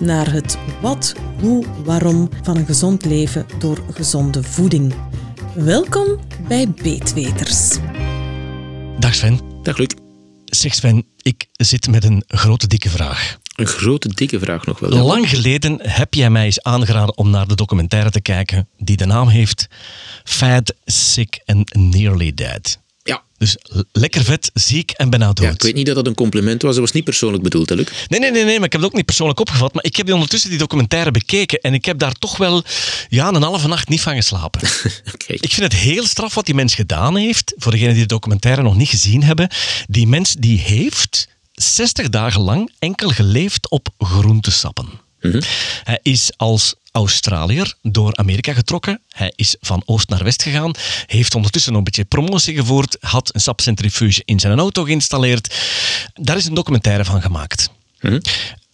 naar het wat, hoe, waarom van een gezond leven door gezonde voeding. Welkom bij Beetweters. Dag Sven. Dag Luc. Zeg Sven, ik zit met een grote dikke vraag. Een grote, dikke vraag nog wel. Lang geleden heb jij mij eens aangeraden om naar de documentaire te kijken die de naam heeft Fat, Sick and Nearly Dead. Dus lekker vet, ziek en bijna dood. ja, ik weet niet dat dat een compliment was. Dat was niet persoonlijk bedoeld, hè, Luc? Nee, nee, nee, nee, maar ik heb het ook niet persoonlijk opgevat. Maar ik heb die ondertussen die documentaire bekeken en ik heb daar toch wel ja, een halve nacht niet van geslapen. Ik vind het heel straf wat die mens gedaan heeft. Voor degenen die de documentaire nog niet gezien hebben. Die mens die heeft 60 dagen lang enkel geleefd op groentesappen. Hij is als Australiër door Amerika getrokken. Hij is van oost naar west gegaan. Heeft ondertussen nog een beetje promotie gevoerd. Had een sapcentrifuge in zijn auto geïnstalleerd. Daar is een documentaire van gemaakt.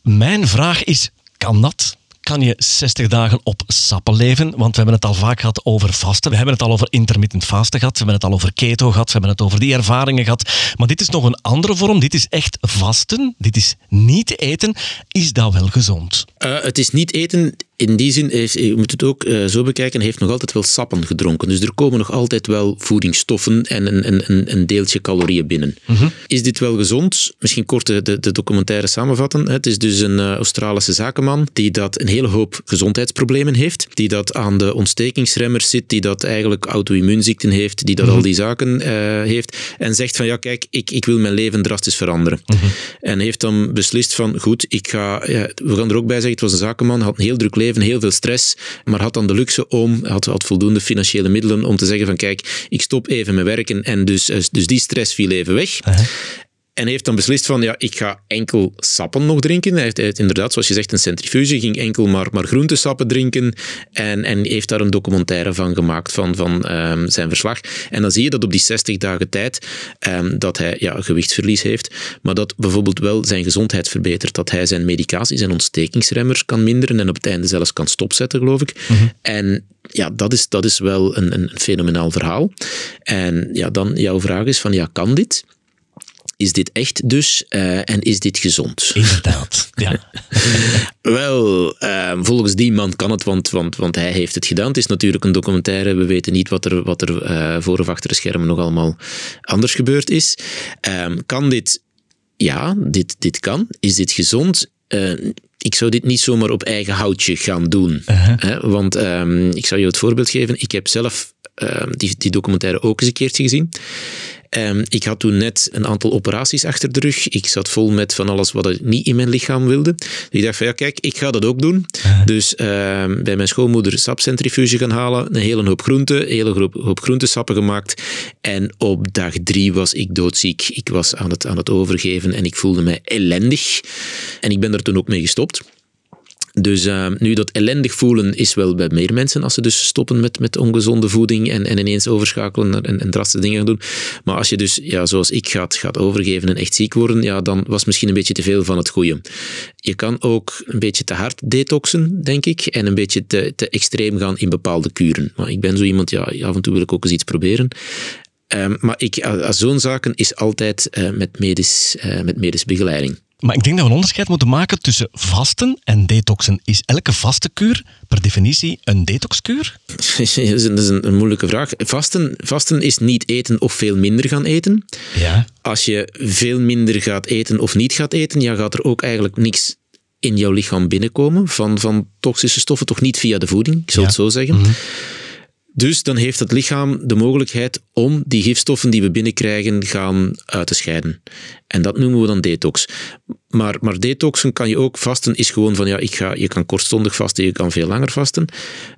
Mijn vraag is, kan dat? Kan je 60 dagen op sappen leven? Want we hebben het al vaak gehad over vasten. We hebben het al over intermittent vasten gehad. We hebben het al over keto gehad. We hebben het over die ervaringen gehad. Maar dit is nog een andere vorm. Dit is echt vasten. Dit is niet eten. Is dat wel gezond? Eh, het is niet eten. In die zin, heeft, je moet het ook eh, zo bekijken, hij heeft nog altijd wel sappen gedronken. Dus er komen nog altijd wel voedingsstoffen en een, een, een- deeltje calorieën binnen. Is dit wel gezond? Misschien kort de, de, documentaire samenvatten. Het is dus een eh, Australische zakenman die dat een hele hoop gezondheidsproblemen heeft, die dat aan de ontstekingsremmers zit, die dat eigenlijk auto-immuunziekten heeft, die dat al die zaken eh, heeft en zegt van ja, kijk, ik, ik wil mijn leven drastisch veranderen. En heeft dan beslist van goed, ik ga, ja, we gaan er ook bij zeggen, het was een zakenman, had een heel druk leven, heel veel stress, maar had dan de luxe om, had, had voldoende financiële middelen om te zeggen van kijk, ik stop even met werken en dus, dus die stress viel even weg. En heeft dan beslist van, ja, ik ga enkel sappen nog drinken. Hij heeft, hij heeft inderdaad, zoals je zegt, een centrifuge, ging enkel maar, maar groentesappen drinken en, en heeft daar een documentaire van gemaakt van, van ehm, zijn verslag. En dan zie je dat op die 60 dagen tijd ehm, dat hij ja, gewichtsverlies heeft, maar dat bijvoorbeeld wel zijn gezondheid verbetert. Dat hij zijn medicatie, zijn ontstekingsremmers kan minderen en op het einde zelfs kan stopzetten, geloof ik. En ja, dat is, dat is wel een, een fenomenaal verhaal. En ja, dan jouw vraag is van, ja, kan dit? Is dit echt dus eh, en is dit gezond? Inderdaad. Ja. Wel, ehm, volgens die man kan het, want, want, want hij heeft het gedaan. Het is natuurlijk een documentaire. We weten niet wat er, wat er eh, voor of achter de schermen nog allemaal anders gebeurd is. Ehm, kan dit? Ja, dit, dit kan. Is dit gezond? Eh, ik zou dit niet zomaar op eigen houtje gaan doen. Hè, want ehm, ik zal je het voorbeeld geven. Ik heb zelf die, die documentaire ook eens een keertje gezien. Ehm, ik had toen net een aantal operaties achter de rug. Ik zat vol met van alles wat ik niet in mijn lichaam wilde. Ik dacht van ja, kijk, ik ga dat ook doen. Dus ehm, bij mijn schoonmoeder sapcentrifuge gaan halen. Een hele hoop groenten, een hele hoop, hoop groentesappen gemaakt. En op dag drie was ik doodziek. Ik was aan het, aan het overgeven en ik voelde mij ellendig. En ik ben er toen ook mee gestopt. Dus uh, nu dat ellendig voelen is wel bij meer mensen als ze dus stoppen met, met ongezonde voeding en, en ineens overschakelen naar- en, en drastische dingen gaan doen. Maar als je dus, ja, zoals ik, gaat, gaat overgeven en echt ziek worden, ja, dan was misschien een beetje te veel van het goede. Je kan ook een beetje te hard detoxen, denk ik, en een beetje te, te extreem gaan in bepaalde kuren. Maar ik ben zo iemand, ja, af en toe wil ik ook eens iets proberen. Um, maar ik, zo'n zaken is altijd uh, met, medisch, uh, met medische begeleiding. Maar ik denk dat we een onderscheid moeten maken tussen vasten en detoxen. Is elke vaste kuur per definitie een detoxkuur? dat is, een, dat is een, een, moeilijke vraag. Vasten, vasten is niet eten of veel minder gaan eten. Ja. Als je veel minder gaat eten of niet gaat eten, ja, gaat er ook eigenlijk niks in jouw lichaam binnenkomen van, van toxische stoffen, toch niet via de voeding, ik zal ja. het zo zeggen. Mm -hmm. Dus dan heeft het lichaam de mogelijkheid om die gifstoffen die we binnenkrijgen gaan uit te scheiden. En dat noemen we dan detox. Maar, maar detoxen kan je ook vasten, is gewoon van ja, ik ga, je kan kortstondig vasten, je kan veel langer vasten.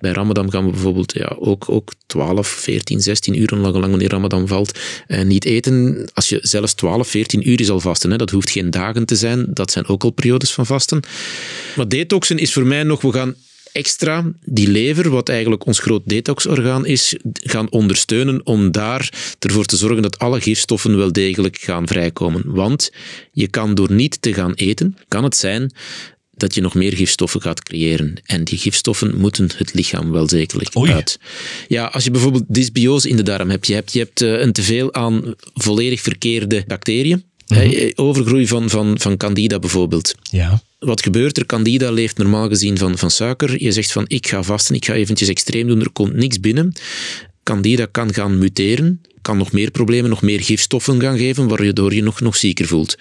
Bij Ramadan gaan we bijvoorbeeld ja, ook, ook 12, 14, 16 uur, lang, wanneer Ramadan valt, eh, niet eten. Als je zelfs 12, 14 uur is al vasten, hè, dat hoeft geen dagen te zijn, dat zijn ook al periodes van vasten. Maar detoxen is voor mij nog, we gaan extra die lever, wat eigenlijk ons groot detoxorgaan is, gaan ondersteunen om daar ervoor te zorgen dat alle gifstoffen wel degelijk gaan vrijkomen. Want je kan door niet te gaan eten, kan het zijn dat je nog meer gifstoffen gaat creëren. En die gifstoffen moeten het lichaam wel zekerlijk uit. Ja, als je bijvoorbeeld dysbiose in de darm hebt, je hebt, je hebt eh, een teveel aan volledig verkeerde bacteriën, mhm. overgroei van, van, van candida bijvoorbeeld. Ja wat gebeurt er? Candida leeft normaal gezien van, van suiker. Je zegt van ik ga vasten, ik ga eventjes extreem doen, er komt niks binnen. Candida kan gaan muteren, kan nog meer problemen, nog meer gifstoffen gaan geven, waardoor je nog, nog zieker voelt.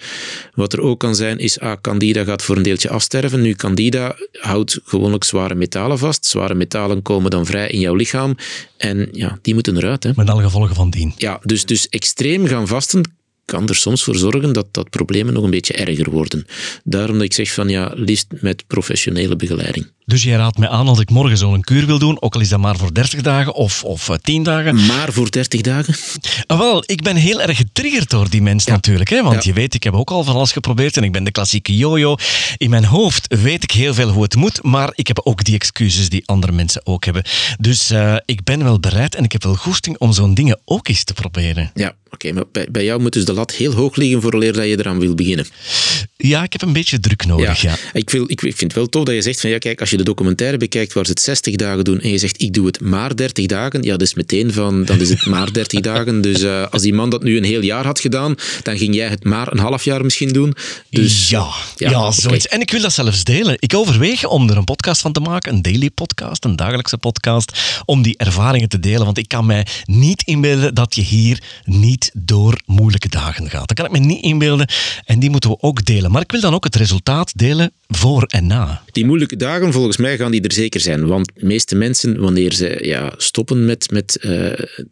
Wat er ook kan zijn, is ah, Candida gaat voor een deeltje afsterven. Nu, Candida houdt gewoonlijk zware metalen vast. Zware metalen komen dan vrij in jouw lichaam en ja, die moeten eruit. Hè. Met alle gevolgen van dien. Ja, dus, dus extreem gaan vasten kan er soms voor zorgen dat, dat problemen nog een beetje erger worden. Daarom dat ik zeg van ja, liefst met professionele begeleiding. Dus jij raadt mij aan als ik morgen zo'n kuur wil doen, ook al is dat maar voor 30 dagen of, of 10 eh, dagen. Maar voor 30 dagen? Ah, wel, ik ben heel erg getriggerd door die mens natuurlijk. Hè? Want je weet, ik heb ook al van alles geprobeerd en ik ben de klassieke jojo. In mijn hoofd weet ik heel veel hoe het moet, maar ik heb ook die excuses die andere mensen ook hebben. Dus uh, ik ben wel bereid en ik heb wel goesting om zo'n dingen ook eens te proberen. Ja, oké. maar bij, bij jou moet dus de lat heel hoog liggen voor leer dat je eraan wil beginnen. Ja, ik heb een beetje druk nodig, ja. Ik, wil, ik, vind het wel tof dat je zegt van ja, kijk, als je de documentaire bekijkt waar ze het 60 dagen doen en je zegt ik doe het maar 30 dagen, ja, dat is meteen van, dan is het maar 30 dagen. Dus uh, als die man dat nu een heel jaar had gedaan, dan ging jij het maar een half jaar misschien doen. Dus, ja, ja, ja zoiets. En ik wil dat zelfs delen. Ik overweeg om er een podcast van te maken, een daily podcast, een dagelijkse podcast, om die ervaringen te delen. Want ik kan mij niet inbeelden dat je hier niet door moeilijke dagen gaat. Dat kan ik me niet inbeelden. En die moeten we ook delen. Maar ik wil dan ook het resultaat delen voor en na. Die moeilijke dagen, volgens mij, gaan die er zeker zijn. Want de meeste mensen, wanneer ze ja, stoppen met, met uh,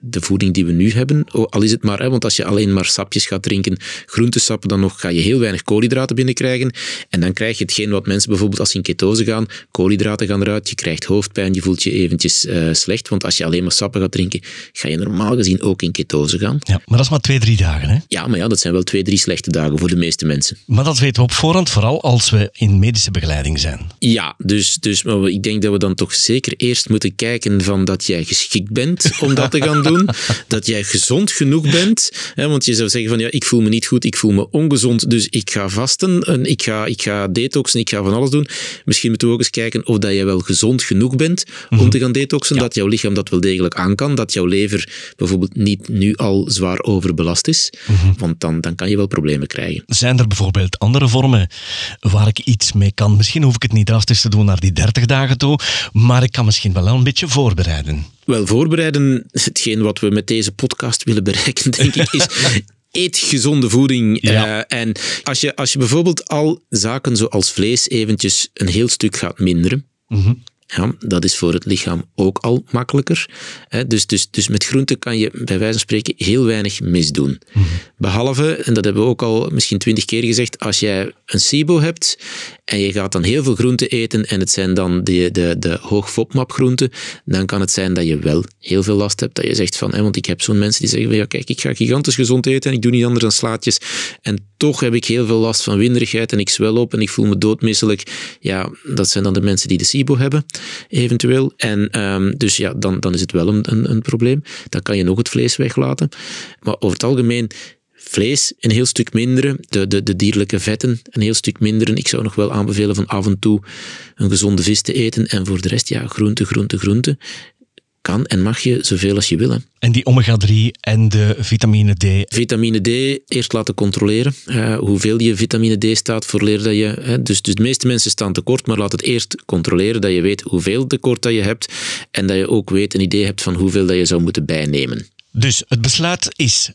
de voeding die we nu hebben, al is het maar, hè, want als je alleen maar sapjes gaat drinken, groentesappen, dan nog ga je heel weinig koolhydraten binnenkrijgen. En dan krijg je hetgeen wat mensen bijvoorbeeld als ze in ketose gaan, koolhydraten gaan eruit, je krijgt hoofdpijn, je voelt je eventjes uh, slecht. Want als je alleen maar sappen gaat drinken, ga je normaal gezien ook in ketose gaan. Ja, maar dat is maar twee, drie dagen, hè? Ja, maar ja, dat zijn wel twee, drie slechte dagen voor de meeste mensen. Maar dat weten we op voorhand, vooral als we in medische begeleiding zijn. Ja, dus, dus maar ik denk dat we dan toch zeker eerst moeten kijken van dat jij geschikt bent om dat te gaan doen. dat jij gezond genoeg bent. Hè, want je zou zeggen van ja, ik voel me niet goed, ik voel me ongezond, dus ik ga vasten en ik ga, ik ga detoxen, ik ga van alles doen. Misschien moeten we ook eens kijken of dat jij wel gezond genoeg bent om mhm. te gaan detoxen, dat jouw lichaam dat wel degelijk aan kan, dat jouw lever bijvoorbeeld niet nu al zwaar overbelast is, mhm. Want dan, dan kan je wel problemen krijgen. Zijn er bijvoorbeeld andere vormen waar ik iets mee kan? Misschien hoef ik het niet drastisch te doen naar die 30 dagen toe, maar ik kan misschien wel een beetje voorbereiden. Wel, voorbereiden, hetgeen wat we met deze podcast willen bereiken, denk ik, is eet gezonde voeding. Ja. Uh, en als je, als je bijvoorbeeld al zaken zoals vlees eventjes een heel stuk gaat minderen, mm ja, dat is voor het lichaam ook al makkelijker. Dus, dus, dus met groenten kan je bij wijze van spreken heel weinig misdoen. Mhm. Behalve, en dat hebben we ook al misschien twintig keer gezegd, als jij een SIBO hebt en je gaat dan heel veel groenten eten en het zijn dan de, de, de hoog groenten, dan kan het zijn dat je wel heel veel last hebt. Dat je zegt van, want ik heb zo'n mensen die zeggen van, ja kijk, ik ga gigantisch gezond eten en ik doe niet anders dan slaatjes. En toch heb ik heel veel last van winderigheid en ik zwel op en ik voel me doodmisselijk. Ja, dat zijn dan de mensen die de SIBO hebben eventueel. En um, dus ja, dan, dan is het wel een, een, een probleem. Dan kan je nog het vlees weglaten. Maar over het algemeen vlees een heel stuk minderen, de, de, de dierlijke vetten een heel stuk minderen. Ik zou nog wel aanbevelen van af en toe een gezonde vis te eten en voor de rest, ja, groente, groente, groente kan en mag je zoveel als je wil. Hè. En die omega-3 en de vitamine D? Vitamine D eerst laten controleren. Uh, hoeveel je vitamine D staat voor leer dat je... Hè, dus, dus de meeste mensen staan tekort, maar laat het eerst controleren dat je weet hoeveel tekort dat je hebt en dat je ook weet, een idee hebt van hoeveel dat je zou moeten bijnemen. Dus het besluit is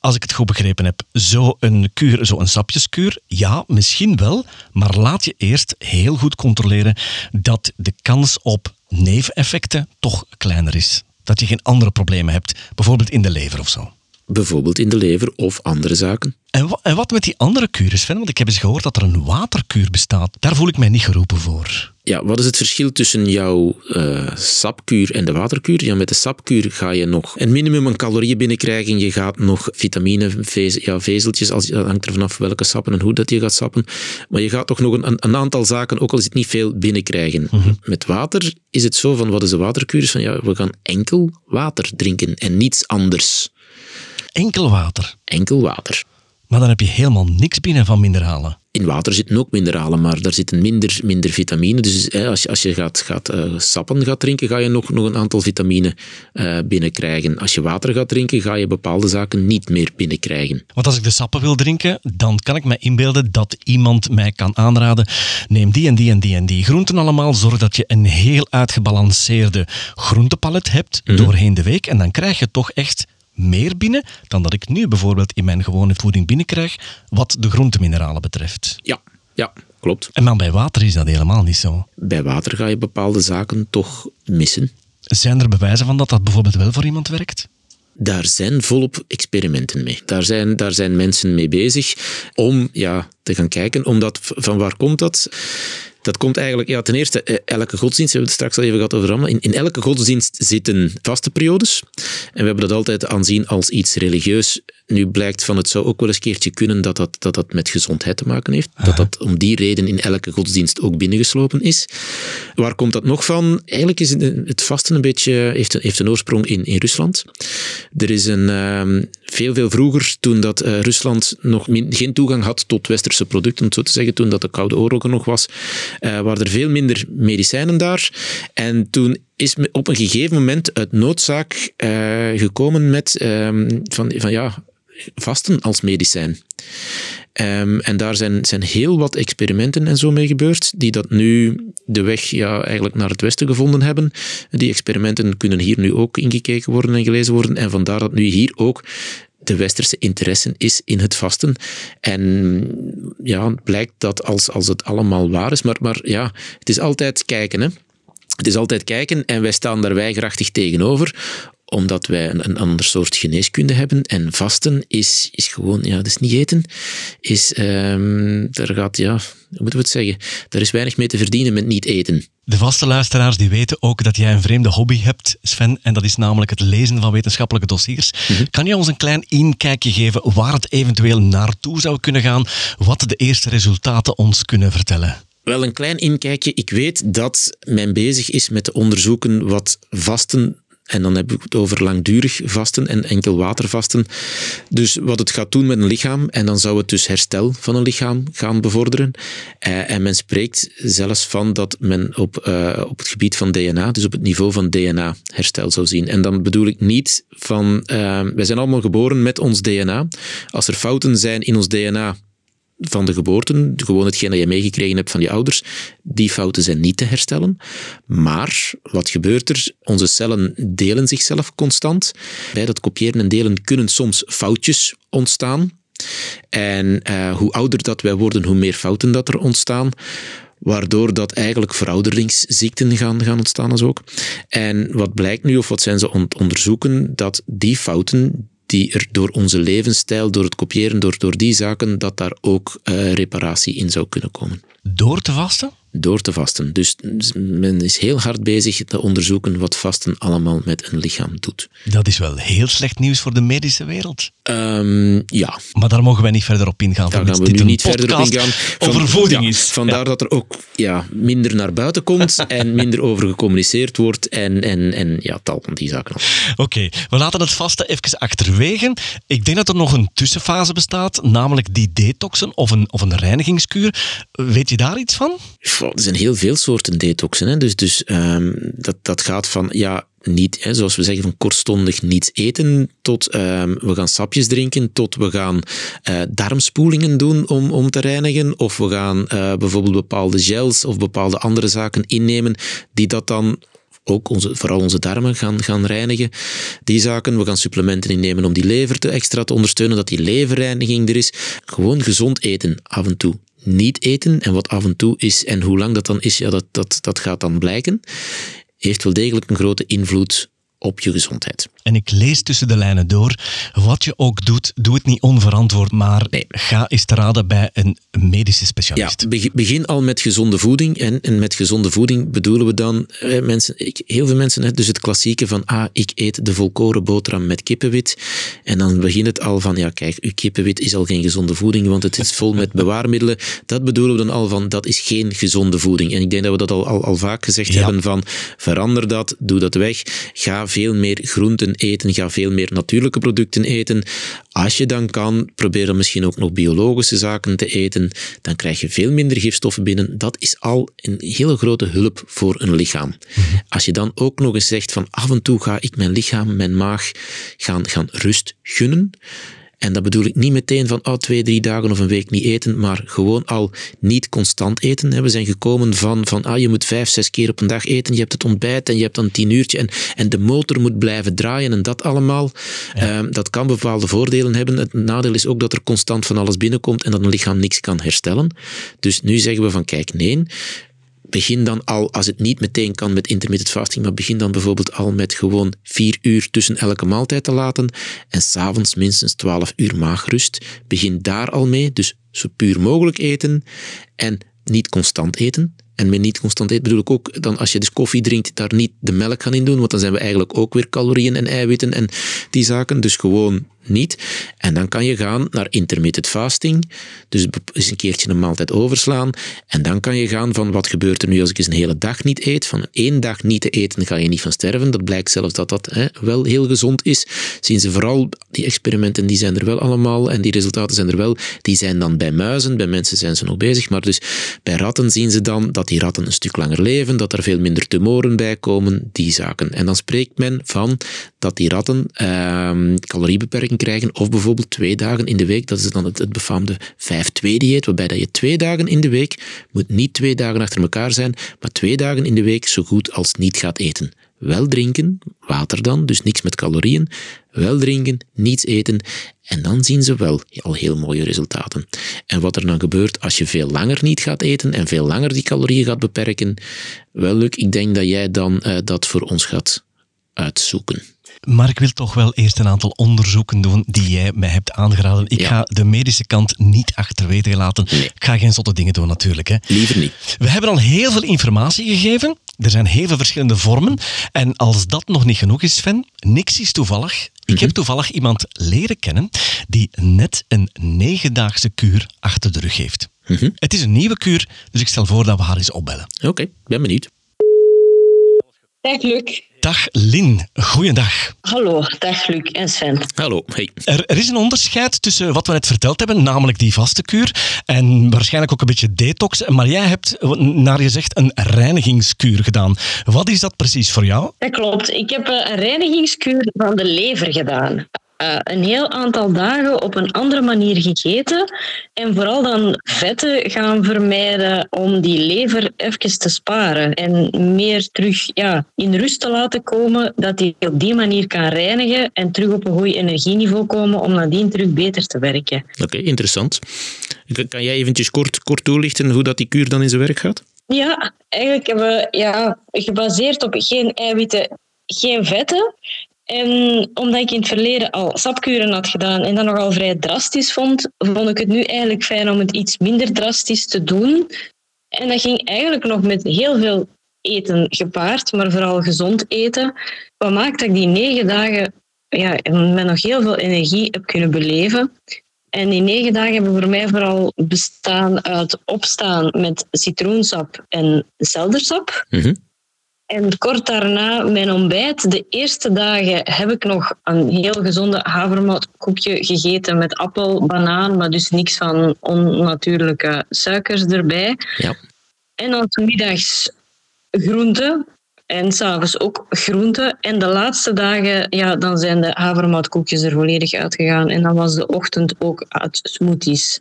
als ik het goed begrepen heb, zo'n kuur, zo'n sapjeskuur, ja, misschien wel, maar laat je eerst heel goed controleren dat de kans op neveneffecten toch kleiner is. Dat je geen andere problemen hebt, bijvoorbeeld in de lever of zo. Bijvoorbeeld in de lever of andere zaken. En, wa- en wat met die andere kuren, Sven? Want ik heb eens gehoord dat er een waterkuur bestaat. Daar voel ik mij niet geroepen voor. Ja, wat is het verschil tussen jouw eh, sapkuur en de waterkuur? Ja, met de sapkuur ga je nog een minimum aan calorieën binnenkrijgen. Je gaat nog vitamine, ja, vezeltjes, als, dat hangt er vanaf welke sappen en hoe dat je gaat sappen. Maar je gaat toch nog een, een aantal zaken, ook al is het niet veel, binnenkrijgen. Met water is het zo van, wat is de waterkuur? Is van, ja, we gaan enkel water drinken en niets anders. Enkel water. Enkel water. Maar dan heb je helemaal niks binnen van mineralen. In water zitten ook mineralen, maar daar zitten minder, minder vitamine. Dus hè, als je, als je gaat, gaat eh, sappen gaat drinken, ga je nog, nog een aantal vitamine eh, binnenkrijgen. Als je water gaat drinken, ga je bepaalde zaken niet meer binnenkrijgen. Want als ik de sappen wil drinken, dan kan ik me inbeelden dat iemand mij kan aanraden. Neem die en die en die en die groenten allemaal. Zorg dat je een heel uitgebalanceerde groentepalet hebt doorheen de week. En dan krijg je toch echt meer binnen dan dat ik nu bijvoorbeeld in mijn gewone voeding binnenkrijg, wat de groentemineralen betreft. Ja, ja, klopt. En dan bij water is dat helemaal niet zo. Bij water ga je bepaalde zaken toch missen. Zijn er bewijzen van dat dat bijvoorbeeld wel voor iemand werkt? Daar zijn volop experimenten mee. Daar zijn, daar zijn mensen mee bezig om ja, te gaan kijken. Omdat, van waar komt dat? Dat komt eigenlijk, ja, ten eerste, eh, elke godsdienst, we hebben het straks al even gehad over Ramadan. In, in elke godsdienst zitten vaste periodes. En we hebben dat altijd aanzien als iets religieus. Nu blijkt van, het zou ook wel eens een keertje kunnen dat dat, dat, dat met gezondheid te maken heeft. Dat dat om die reden in elke godsdienst ook binnengeslopen is. Waar komt dat nog van? Eigenlijk is het, het vasten een beetje, heeft, een- heeft een oorsprong in, in Rusland. Er is een, ehm, veel, veel vroeger, toen dat eh, Rusland nog min- geen toegang had tot westerse producten, om het zo te zeggen, toen dat de Koude Oorlog er nog was, eh, waren er veel minder medicijnen daar. En toen is op een gegeven moment uit noodzaak eh, gekomen met ehm, van, van ja, vasten als medicijn. Ehm, en daar zijn, zijn heel wat experimenten en zo mee gebeurd, die dat nu de weg ja, eigenlijk naar het westen gevonden hebben. Die experimenten kunnen hier nu ook ingekeken worden en gelezen worden. En vandaar dat nu hier ook de westerse interesse is in het vasten. En ja, blijkt dat als, als het allemaal waar is, maar, maar ja, het is altijd kijken, hè. Het is altijd kijken en wij staan daar weigerachtig tegenover, omdat wij een, een ander soort geneeskunde hebben. En vasten is, is gewoon, ja, dat is niet eten. Is, ehm daar gaat, ja, hoe moeten we het zeggen? Daar is weinig mee te verdienen met niet eten. De vaste luisteraars die weten ook dat jij een vreemde hobby hebt, Sven, en dat is namelijk het lezen van wetenschappelijke dossiers. Kan je ons een klein inkijkje geven waar het eventueel naartoe zou kunnen gaan, wat de eerste resultaten ons kunnen vertellen? Wel een klein inkijkje. Ik weet dat men bezig is met te onderzoeken wat vasten, en dan heb ik het over langdurig vasten en enkel watervasten. Dus wat het gaat doen met een lichaam, en dan zou het dus herstel van een lichaam gaan bevorderen. Eh, en men spreekt zelfs van dat men op, eh, op het gebied van DNA, dus op het niveau van DNA, herstel zou zien. En dan bedoel ik niet van, eh, wij zijn allemaal geboren met ons DNA. Als er fouten zijn in ons DNA, van de geboorte, gewoon hetgeen dat je meegekregen hebt van je ouders, die fouten zijn niet te herstellen. Maar wat gebeurt er? Onze cellen delen zichzelf constant. Bij dat kopiëren en delen kunnen soms foutjes ontstaan. En eh, hoe ouder dat wij worden, hoe meer fouten dat er ontstaan. Waardoor dat eigenlijk verouderingsziekten gaan, gaan ontstaan als ook. En wat blijkt nu, of wat zijn ze onderzoeken, dat die fouten die er door onze levensstijl, door het kopiëren, door, door die zaken, dat daar ook eh, reparatie in zou kunnen komen. Door te vasten? Door te vasten. Dus men is heel hard bezig te onderzoeken wat vasten allemaal met een lichaam doet. Dat is wel heel slecht nieuws voor de medische wereld. Ehm, ja, Maar daar mogen wij niet verder op ingaan. daar gaan we dit nu niet verder op ingaan. Over voeding ja, is. Vandaar Ja. dat er ook ja, minder naar buiten komt en minder over gecommuniceerd wordt en, en, en ja, tal van die zaken. Oké, we laten het vaste even achterwege. Ik denk dat er nog een tussenfase bestaat, namelijk die detoxen of een, of een reinigingskuur. Weet je daar iets van? Goh, Er zijn heel veel soorten detoxen. Hè? Dus, dus ehm, dat, dat gaat van, ja, niet, zoals we zeggen, van kortstondig niets eten, tot ehm, we gaan sapjes drinken, tot we gaan eh, darmspoelingen doen om, om te reinigen, of we gaan eh, bijvoorbeeld bepaalde gels of bepaalde andere zaken innemen, die dat dan ook onze, vooral onze darmen gaan, gaan reinigen. Die zaken, we gaan supplementen innemen om die lever te extra te ondersteunen, dat die leverreiniging er is. Gewoon gezond eten, af en toe. Niet eten, en wat af en toe is en hoe lang dat dan is, ja, dat, dat, dat gaat dan blijken, heeft wel degelijk een grote invloed op je gezondheid. En ik lees tussen de lijnen door, wat je ook doet, doe het niet onverantwoord, maar ga eens te raden bij een medische specialist. Ja, begin al met gezonde voeding. En, en met gezonde voeding bedoelen we dan, eh, mensen, ik, heel veel mensen, hè, dus het klassieke van, ah, ik eet de volkoren boterham met kippenwit. En dan begint het al van, ja kijk, uw kippenwit is al geen gezonde voeding, want het is vol met bewaarmiddelen. Dat bedoelen we dan al van, dat is geen gezonde voeding. En ik denk dat we dat al, al, al vaak gezegd hebben van, verander dat, doe dat weg, ga veel meer groenten eten, ga veel meer natuurlijke producten eten. Als je dan kan, probeer dan misschien ook nog biologische zaken te eten. Dan krijg je veel minder gifstoffen binnen. Dat is al een hele grote hulp voor een lichaam. Als je dan ook nog eens zegt van af en toe ga ik mijn lichaam, mijn maag gaan, gaan rust gunnen en dat bedoel ik niet meteen van oh, twee, drie dagen of een week niet eten, maar gewoon al niet constant eten. We zijn gekomen van, van ah, je moet vijf, zes keer op een dag eten, je hebt het ontbijt en je hebt dan tien uurtje en, en de motor moet blijven draaien en dat allemaal. Ehm, dat kan bepaalde voordelen hebben. Het nadeel is ook dat er constant van alles binnenkomt en dat een lichaam niks kan herstellen. Dus nu zeggen we van kijk, nee, begin dan al, als het niet meteen kan met intermittent fasting, maar begin dan bijvoorbeeld al met gewoon vier uur tussen elke maaltijd te laten en s'avonds minstens 12 uur maagrust. Begin daar al mee, dus zo puur mogelijk eten en niet constant eten. En met niet constant eten bedoel ik ook dan als je dus koffie drinkt, daar niet de melk gaan in doen, want dan zijn we eigenlijk ook weer calorieën en eiwitten en die zaken. Dus gewoon niet. En dan kan je gaan naar intermittent fasting. Dus eens een keertje een maaltijd overslaan. En dan kan je gaan van wat gebeurt er nu als ik eens een hele dag niet eet. Van één dag niet te eten ga je niet van sterven. Dat blijkt zelfs dat dat hè, wel heel gezond is. Zien ze vooral, die experimenten die zijn er wel allemaal en die resultaten zijn er wel. Die zijn dan bij muizen, bij mensen zijn ze nog bezig. Maar dus bij ratten zien ze dan dat die ratten een stuk langer leven, dat er veel minder tumoren bij komen, die zaken. En dan spreekt men van dat die ratten uh, caloriebeperking krijgen, of bijvoorbeeld twee dagen in de week. Dat is dan het, het befaamde 5-2-dieet, waarbij dat je twee dagen in de week, moet niet twee dagen achter elkaar zijn, maar twee dagen in de week zo goed als niet gaat eten. Wel drinken, water dan, dus niks met calorieën. Wel drinken, niets eten. En dan zien ze wel al heel mooie resultaten. En wat er dan gebeurt als je veel langer niet gaat eten en veel langer die calorieën gaat beperken, wel leuk, ik denk dat jij dan uh, dat voor ons gaat uitzoeken. Maar ik wil toch wel eerst een aantal onderzoeken doen die jij mij hebt aangeraden. Ik ga de medische kant niet achterwege laten. Ik ga geen zotte dingen doen natuurlijk. Hè. Liever niet. We hebben al heel veel informatie gegeven. Er zijn heel veel verschillende vormen. En als dat nog niet genoeg is, Sven, niks is toevallig. Ik heb mhm. toevallig iemand leren kennen die net een negendaagse kuur achter de rug heeft. Mhm. Het is een nieuwe kuur, dus ik stel voor dat we haar eens opbellen. Oké, ben benieuwd. Dag Luc. Dag Lin, goeiedag. Hallo, dag Luc en Sven. Hallo, hey. Er, er, is een onderscheid tussen wat we net verteld hebben, namelijk die vaste kuur, en waarschijnlijk ook een beetje detox. Maar jij hebt, naar gezegd, een reinigingskuur gedaan. Wat is dat precies voor jou? Dat klopt. Ik heb een reinigingskuur van de lever gedaan. Uh, een heel aantal dagen op een andere manier gegeten. En vooral dan vetten gaan vermijden om die lever even te sparen. En meer terug ja, in rust te laten komen, dat die op die manier kan reinigen en terug op een goed energieniveau komen om nadien terug beter te werken. Oké, interessant. Kan jij eventjes kort, kort toelichten hoe dat die kuur dan in zijn werk gaat? Ja, eigenlijk hebben we ja, gebaseerd op geen eiwitten, geen vetten. En omdat ik in het verleden al sapkuren had gedaan en dat nogal vrij drastisch vond, vond ik het nu eigenlijk fijn om het iets minder drastisch te doen. En dat ging eigenlijk nog met heel veel eten gepaard, maar vooral gezond eten. Wat maakt dat ik die negen dagen ja, met nog heel veel energie heb kunnen beleven. En die negen dagen hebben voor mij vooral bestaan uit opstaan met citroensap en seldersap. Mm en kort daarna mijn ontbijt. De eerste dagen heb ik nog een heel gezonde havermoutkoekje gegeten met appel, banaan, maar dus niks van onnatuurlijke suikers erbij. Ja. En dan middags groenten en s'avonds ook groenten. En de laatste dagen, ja, dan zijn de havermoutkoekjes er volledig uitgegaan. En dan was de ochtend ook uit smoothies.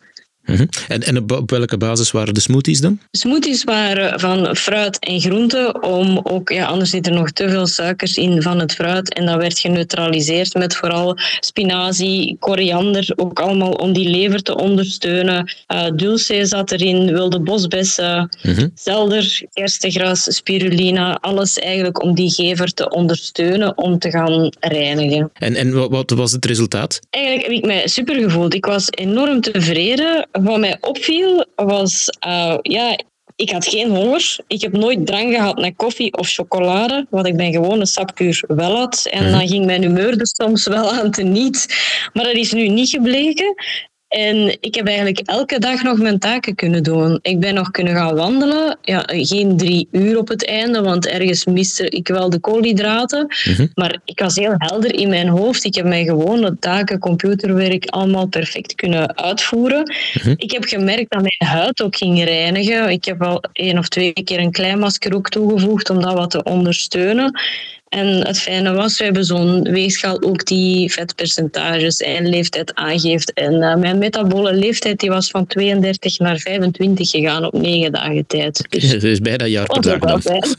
Mhm. En, en op welke basis waren de smoothies dan? Smoothies waren van fruit en groenten, om ook, ja, anders zit er nog te veel suikers in van het fruit en dat werd geneutraliseerd met vooral spinazie, koriander, ook allemaal om die lever te ondersteunen. Uh, dulce zat erin, wilde bosbessen, mm zelder, kerstegras, spirulina, alles eigenlijk om die gever te ondersteunen om te gaan reinigen. En, en wat was het resultaat? Eigenlijk heb ik mij super gevoeld. Ik was enorm tevreden. Wat mij opviel was, uh, ja, ik had geen honger. Ik heb nooit drang gehad naar koffie of chocolade, wat ik bij gewone sapkuur wel had. En mhm. dan ging mijn humeur dus soms wel aan te niet. Maar dat is nu niet gebleken. En ik heb eigenlijk elke dag nog mijn taken kunnen doen. Ik ben nog kunnen gaan wandelen. Ja, geen drie uur op het einde, want ergens miste ik wel de koolhydraten. Mhm. Maar ik was heel helder in mijn hoofd. Ik heb mijn gewone taken, computerwerk, allemaal perfect kunnen uitvoeren. Mhm. Ik heb gemerkt dat mijn huid ook ging reinigen. Ik heb al één of twee keer een klein masker ook toegevoegd om dat wat te ondersteunen. En het fijne was, we hebben zo'n weegschaal ook die vetpercentages en leeftijd aangeeft. En uh, mijn metabole leeftijd die was van 32 naar 25 gegaan op negen dagen tijd. Dus dat is bijna jaar per dag dan.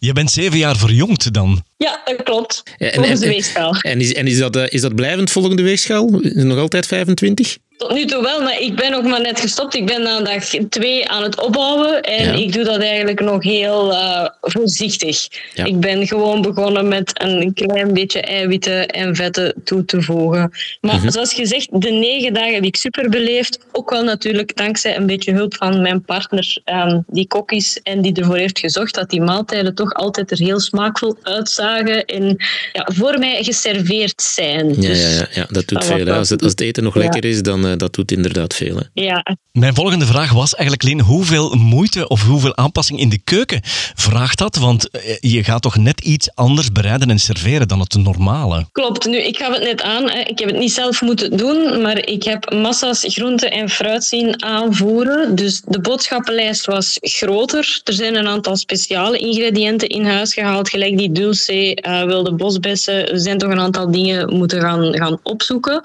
Je bent zeven jaar verjongd dan? Ja, dat klopt. Ja, en, volgens de weegschaal. En, is, en is, dat, uh, is dat blijvend volgende weegschaal? Is het nog altijd 25? Tot nu toe wel, maar ik ben nog maar net gestopt. Ik ben na dag twee aan het opbouwen en ik doe dat eigenlijk nog heel uh, voorzichtig. Ik ben gewoon begonnen met een klein beetje eiwitten en vetten toe te voegen. Maar mhm. zoals gezegd, de negen dagen heb ik super beleefd. Ook wel natuurlijk dankzij een beetje hulp van mijn partner, um, die kok is en die ervoor heeft gezorgd dat die maaltijden toch altijd er heel smaakvol uitzagen en ja, voor mij geserveerd zijn. Ja, dus ja, ja, dat doet veel. Als het, als het eten nog lekker is, dan dat doet inderdaad veel. Hè? Ja. Mijn volgende vraag was eigenlijk, Lien, hoeveel moeite of hoeveel aanpassing in de keuken vraagt dat? Want eh, je gaat toch net iets anders bereiden en serveren dan het normale? Klopt. Nu, ik gaf het net aan. Ik heb het niet zelf moeten doen, maar ik heb massa's groente en fruit zien aanvoeren. Dus de boodschappenlijst was groter. Er zijn een aantal speciale ingrediënten in huis gehaald, gelijk die dulce, uh, wilde bosbessen. Er zijn toch een aantal dingen moeten gaan, gaan opzoeken.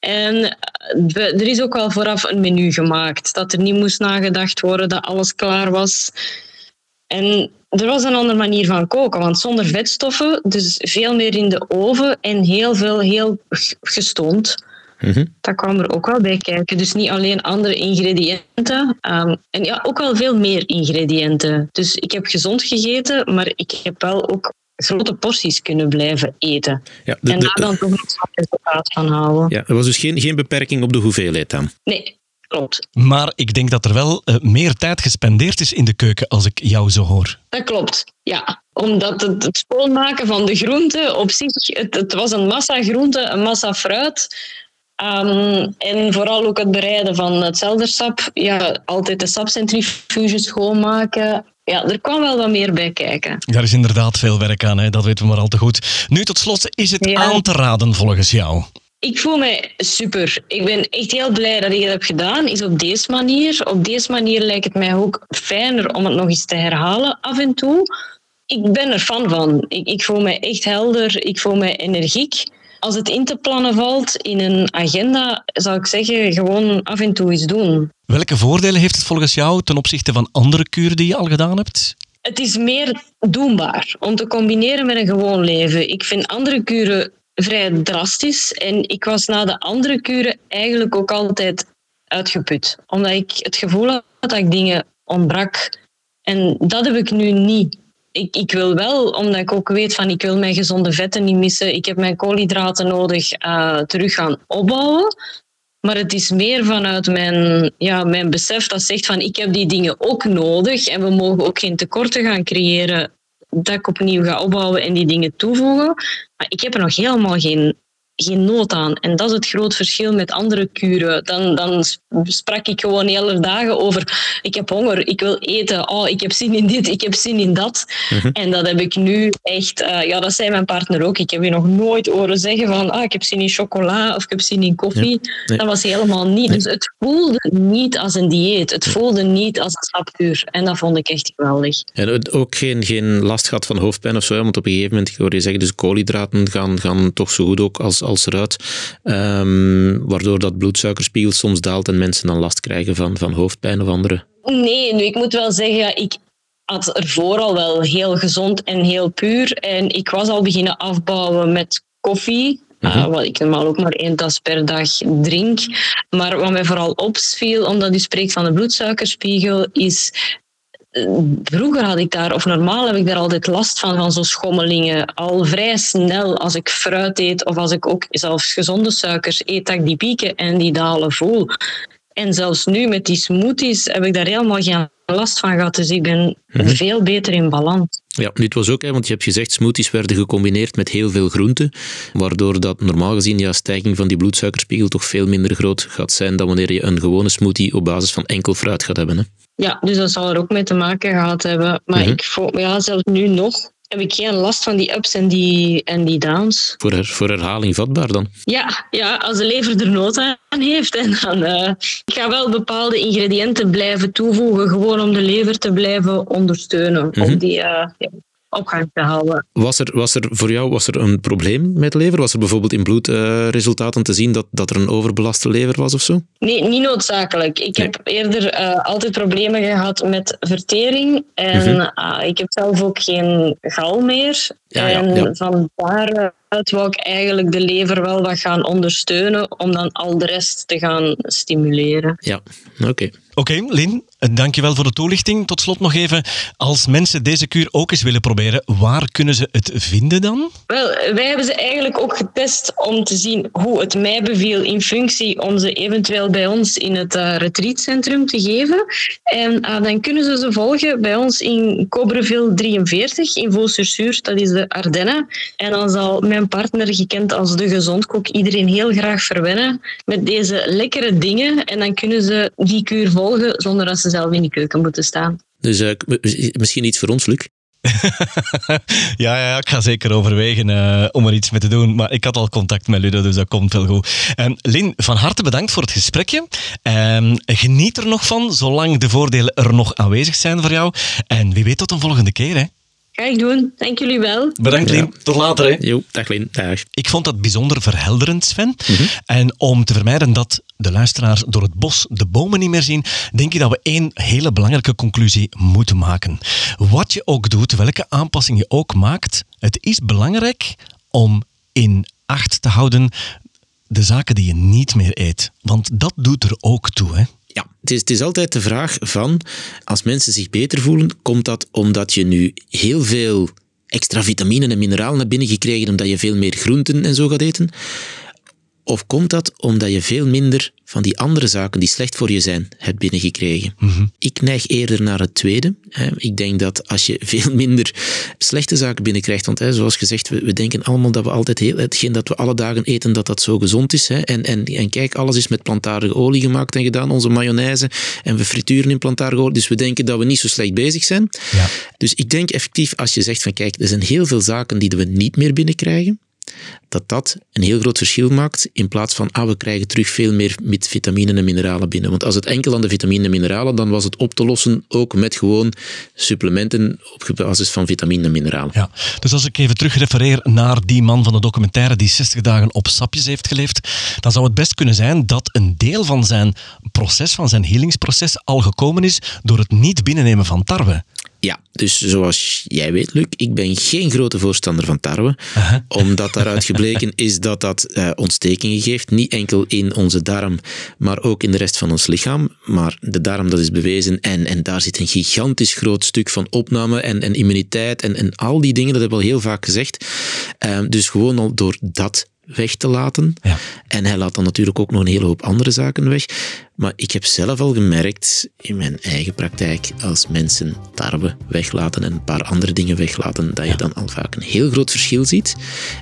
En eh, er is ook wel vooraf een menu gemaakt. Dat er niet moest nagedacht worden, dat alles klaar was. En er was een andere manier van koken, want zonder vetstoffen, dus veel meer in de oven en heel veel heel gestoond. Mm Dat kwam er ook wel bij kijken. Dus niet alleen andere ingrediënten. Um, en ja, ook wel veel meer ingrediënten. Dus ik heb gezond gegeten, maar ik heb wel ook grote porties kunnen blijven eten. Ja, en daar dan toch iets van resultaat van houden. Ja, er was dus geen, geen beperking op de hoeveelheid dan? Nee, klopt. Maar ik denk dat er wel uh, meer tijd gespendeerd is in de keuken, als ik jou zo hoor. Dat klopt, ja. Omdat het, het schoonmaken van de groenten op zich, het, het was een massa groenten, een massa fruit. Um, en vooral ook het bereiden van het zeldersap. Ja, altijd de sapcentrifuge schoonmaken ja, er kwam wel wat meer bij kijken. Daar is inderdaad veel werk aan, hè? dat weten we maar al te goed. Nu tot slot, is het aan te raden volgens jou? Ik voel mij super. Ik ben echt heel blij dat ik het heb gedaan. Is op deze manier. Op deze manier lijkt het mij ook fijner om het nog eens te herhalen af en toe. Ik ben er fan van. Ik, ik voel mij echt helder. Ik voel mij energiek. Als het in te plannen valt in een agenda, zou ik zeggen, gewoon af en toe eens doen. Welke voordelen heeft het volgens jou ten opzichte van andere kuren die je al gedaan hebt? Het is meer doenbaar om te combineren met een gewoon leven. Ik vind andere kuren vrij drastisch en ik was na de andere kuren eigenlijk ook altijd uitgeput. Omdat ik het gevoel had dat ik dingen ontbrak. En dat heb ik nu niet ik, ik wil wel, omdat ik ook weet van ik wil mijn gezonde vetten niet missen. Ik heb mijn koolhydraten nodig uh, terug gaan opbouwen. Maar het is meer vanuit mijn, ja, mijn besef dat zegt van ik heb die dingen ook nodig en we mogen ook geen tekorten gaan creëren dat ik opnieuw ga opbouwen en die dingen toevoegen. Maar ik heb er nog helemaal geen geen nood aan. En dat is het groot verschil met andere kuren. Dan, dan sprak ik gewoon hele dagen over: ik heb honger, ik wil eten, oh, ik heb zin in dit, ik heb zin in dat. Mhm. En dat heb ik nu echt, uh, ja, dat zei mijn partner ook. Ik heb je nog nooit horen zeggen van: ah, ik heb zin in chocola of ik heb zin in koffie. Dat was helemaal niet. Dus het voelde niet als een dieet, het voelde niet als een stapkuur. En dat vond ik echt geweldig. En ook geen, geen last gehad van hoofdpijn of zo, want op een gegeven moment hoor je zeggen: dus koolhydraten gaan, gaan toch zo goed ook als als eruit, ehm, waardoor dat bloedsuikerspiegel soms daalt en mensen dan last krijgen van, van hoofdpijn of andere? Nee, nu ik moet wel zeggen, ik had ervoor al wel heel gezond en heel puur. En ik was al beginnen afbouwen met koffie. Uh, wat ik normaal ook maar één tas per dag drink. Maar wat mij vooral opviel, omdat u spreekt van de bloedsuikerspiegel, is vroeger had ik daar, of normaal heb ik daar altijd last van, van zo'n schommelingen. Al vrij snel als ik fruit eet of als ik ook zelfs gezonde suikers eet, dat die pieken en die dalen voel. En zelfs nu met die smoothies heb ik daar helemaal geen last van gehad. Dus ik ben mhm. veel beter in balans. Ja, dit was ook, hè, want je hebt gezegd, smoothies werden gecombineerd met heel veel groenten, waardoor dat normaal gezien ja, stijging van die bloedsuikerspiegel toch veel minder groot gaat zijn dan wanneer je een gewone smoothie op basis van enkel fruit gaat hebben. Hè. Ja, dus dat zal er ook mee te maken gehad hebben. Maar mhm. ik voel, ja, zelfs nu nog heb ik geen last van die ups en die, en die downs. Voor, her, voor herhaling vatbaar dan? Ja, ja, als de lever er nood aan heeft. En dan, uh, ik ga wel bepaalde ingrediënten blijven toevoegen, gewoon om de lever te blijven ondersteunen. Om mhm. die uh, opgang te houden. Was er, was er voor jou was er een probleem met de lever? Was er bijvoorbeeld in bloedresultaten te zien dat, dat er een overbelaste lever was of zo? Nee, niet noodzakelijk. Ik heb eerder uh, altijd problemen gehad met vertering. En mm ik heb zelf ook geen gal meer. Ja, en ja, ja. van daaruit wou ik eigenlijk de lever wel wat gaan ondersteunen om dan al de rest te gaan stimuleren. Ja, oké. Oké, Lin, dankjewel voor de toelichting. Tot slot nog even, als mensen deze kuur ook eens willen proberen, waar kunnen ze het vinden dan? Wel, wij hebben ze eigenlijk ook getest om te zien hoe het mij beviel in functie om ze eventueel bij ons in het uh, retreatcentrum te geven. En uh, dan kunnen ze ze volgen bij ons in Cobreville 43 in Vaux-sur-Sur, dat is de Ardennen. En dan zal mijn partner, gekend als de gezondkok, iedereen heel graag verwennen met deze lekkere dingen. En dan kunnen ze die kuur volgen zonder dat ze zelf in de keuken moeten staan. Dus uh, misschien iets voor ons, Luc? ja, ja, ik ga zeker overwegen uh, om er iets mee te doen. Maar ik had al contact met Ludo, dus dat komt wel goed. Um, Lin, van harte bedankt voor het gesprekje. Um, geniet er nog van, zolang de voordelen er nog aanwezig zijn voor jou. En wie weet tot een volgende keer, hè? Ga ik doen. Dank jullie wel. Bedankt, Lien. Tot later. Hè. Jo, dag Lien. Dag. Ik vond dat bijzonder verhelderend, Sven. Mhm. En om te vermijden dat de luisteraars door het bos de bomen niet meer zien, denk ik dat we één hele belangrijke conclusie moeten maken. Wat je ook doet, welke aanpassing je ook maakt, het is belangrijk om in acht te houden de zaken die je niet meer eet. Want dat doet er ook toe, hè. Ja, het is, het is altijd de vraag van, als mensen zich beter voelen, komt dat omdat je nu heel veel extra vitamine en mineralen hebt binnengekregen omdat je veel meer groenten en zo gaat eten? Of komt dat omdat je veel minder van die andere zaken die slecht voor je zijn, hebt binnengekregen? Mhm. Ik neig eerder naar het tweede. Ik denk dat als je veel minder slechte zaken binnenkrijgt, want zoals gezegd, we denken allemaal dat we altijd heel, hetgeen dat we alle dagen eten, dat dat zo gezond is. En, en, en kijk, alles is met plantaardige olie gemaakt en gedaan, onze mayonaise, en we frituren in plantaardige olie, dus we denken dat we niet zo slecht bezig zijn. Ja. Dus ik denk effectief, als je zegt van kijk, er zijn heel veel zaken die we niet meer binnenkrijgen, dat dat een heel groot verschil maakt in plaats van, ah, we krijgen terug veel meer met vitamine en mineralen binnen. Want als het enkel aan de vitamine en mineralen, dan was het op te lossen ook met gewoon supplementen op basis van vitamine en mineralen. Ja, dus als ik even terug refereer naar die man van de documentaire die 60 dagen op sapjes heeft geleefd, dan zou het best kunnen zijn dat een deel van zijn proces, van zijn healingsproces, al gekomen is door het niet binnennemen van tarwe. Ja, dus zoals jij weet, Luc, ik ben geen grote voorstander van tarwe. Omdat daaruit gebleken is dat dat uh, ontstekingen geeft. Niet enkel in onze darm, maar ook in de rest van ons lichaam. Maar de darm, dat is bewezen. En, en daar zit een gigantisch groot stuk van opname en, en immuniteit en, en al die dingen, dat hebben we al heel vaak gezegd. Uh, dus gewoon al door dat weg te laten. Ja. En hij laat dan natuurlijk ook nog een hele hoop andere zaken weg. Maar ik heb zelf al gemerkt in mijn eigen praktijk, als mensen tarwe weglaten en een paar andere dingen weglaten, dat je dan al vaak een heel groot verschil ziet.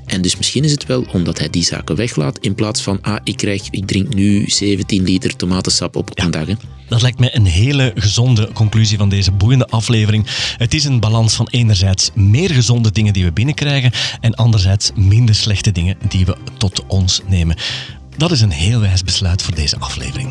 En dus misschien is het wel omdat hij die zaken weglaat, in plaats van, ah, ik, krijg, ik drink nu 17 liter tomatensap op een dag. Dat lijkt mij een hele gezonde conclusie van deze boeiende aflevering. Het is een balans van enerzijds meer gezonde dingen die we binnenkrijgen en anderzijds minder slechte dingen die we tot ons nemen. Dat is een heel wijs besluit voor deze aflevering.